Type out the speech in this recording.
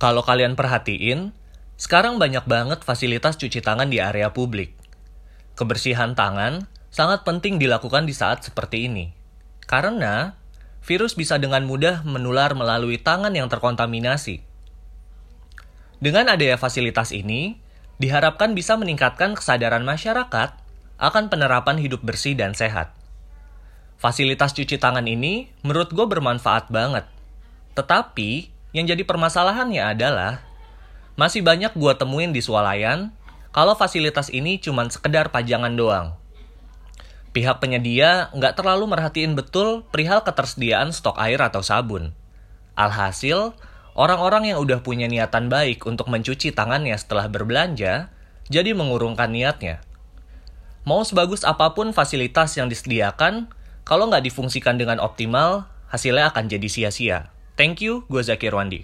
Kalau kalian perhatiin, sekarang banyak banget fasilitas cuci tangan di area publik. Kebersihan tangan sangat penting dilakukan di saat seperti ini. Karena virus bisa dengan mudah menular melalui tangan yang terkontaminasi. Dengan adanya fasilitas ini, diharapkan bisa meningkatkan kesadaran masyarakat akan penerapan hidup bersih dan sehat. Fasilitas cuci tangan ini menurut gue bermanfaat banget. Tetapi, yang jadi permasalahannya adalah masih banyak gue temuin di swalayan kalau fasilitas ini cuma sekedar pajangan doang. Pihak penyedia nggak terlalu merhatiin betul perihal ketersediaan stok air atau sabun. Alhasil, orang-orang yang udah punya niatan baik untuk mencuci tangannya setelah berbelanja, jadi mengurungkan niatnya. Mau sebagus apa pun fasilitas yang disediakan, kalau nggak difungsikan dengan optimal, hasilnya akan jadi sia-sia. Thank you, gue Zakir Wandi.